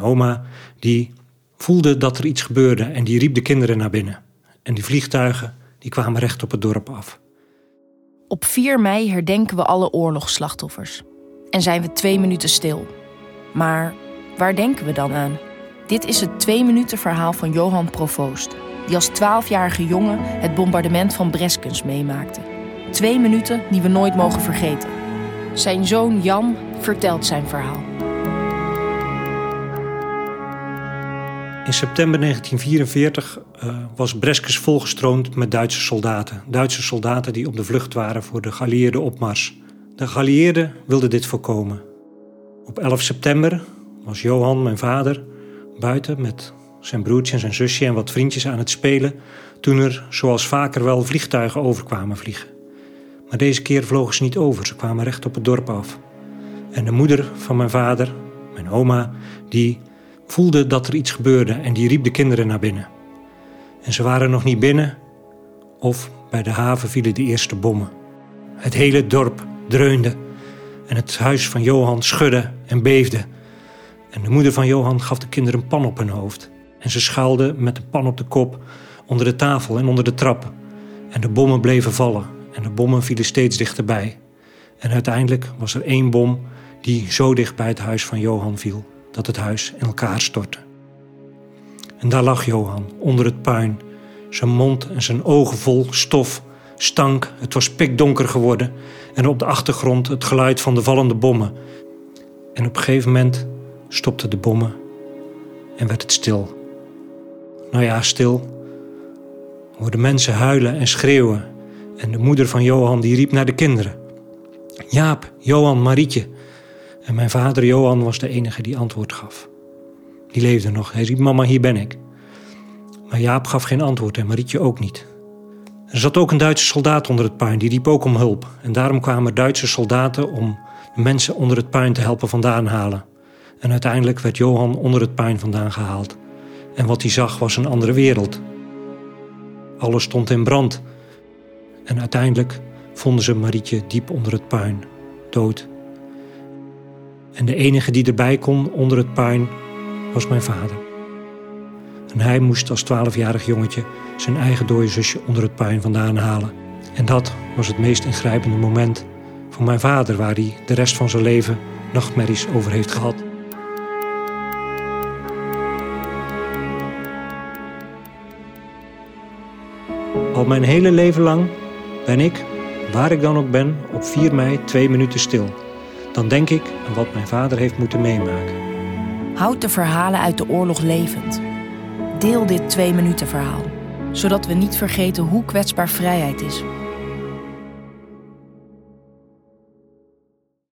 Oma, die voelde dat er iets gebeurde en die riep de kinderen naar binnen. En die vliegtuigen, die kwamen recht op het dorp af. Op 4 mei herdenken we alle oorlogsslachtoffers. En zijn we twee minuten stil. Maar waar denken we dan aan? Dit is het twee minuten verhaal van Johan Provoost, die als 12-jarige jongen het bombardement van Breskens meemaakte. Twee minuten die we nooit mogen vergeten. Zijn zoon Jan vertelt zijn verhaal. In september 1944 uh, was Breskes volgestroomd met Duitse soldaten. Duitse soldaten die op de vlucht waren voor de geallieerde opmars. De geallieerden wilden dit voorkomen. Op 11 september was Johan, mijn vader, buiten met zijn broertje en zijn zusje en wat vriendjes aan het spelen toen er, zoals vaker wel, vliegtuigen overkwamen vliegen. Maar deze keer vlogen ze niet over, ze kwamen recht op het dorp af. En de moeder van mijn vader, mijn oma, die voelde dat er iets gebeurde en die riep de kinderen naar binnen. En ze waren nog niet binnen of bij de haven vielen de eerste bommen. Het hele dorp dreunde en het huis van Johan schudde en beefde. En de moeder van Johan gaf de kinderen een pan op hun hoofd. En ze schuilden met de pan op de kop onder de tafel en onder de trap. En de bommen bleven vallen en de bommen vielen steeds dichterbij. En uiteindelijk was er één bom die zo dicht bij het huis van Johan viel dat het huis in elkaar stortte. En daar lag Johan onder het puin, zijn mond en zijn ogen vol stof, stank, het was pikdonker geworden en op de achtergrond het geluid van de vallende bommen. En op een gegeven moment stopten de bommen en werd het stil. Nou ja, stil. Hoorden mensen huilen en schreeuwen en de moeder van Johan die riep naar de kinderen. Jaap, Johan, Marietje, en mijn vader Johan was de enige die antwoord gaf. Die leefde nog. Hij riep: Mama, hier ben ik. Maar Jaap gaf geen antwoord en Marietje ook niet. Er zat ook een Duitse soldaat onder het puin, die riep ook om hulp. En daarom kwamen Duitse soldaten om de mensen onder het puin te helpen vandaan halen. En uiteindelijk werd Johan onder het puin vandaan gehaald. En wat hij zag was een andere wereld. Alles stond in brand. En uiteindelijk vonden ze Marietje diep onder het puin, dood en de enige die erbij kon onder het puin was mijn vader. En hij moest als twaalfjarig jongetje zijn eigen dode zusje onder het puin vandaan halen. En dat was het meest ingrijpende moment voor mijn vader, waar hij de rest van zijn leven nachtmerries over heeft gehad. Al mijn hele leven lang ben ik, waar ik dan ook ben, op 4 mei twee minuten stil dan denk ik aan wat mijn vader heeft moeten meemaken. Houd de verhalen uit de oorlog levend. Deel dit twee minuten verhaal, zodat we niet vergeten hoe kwetsbaar vrijheid is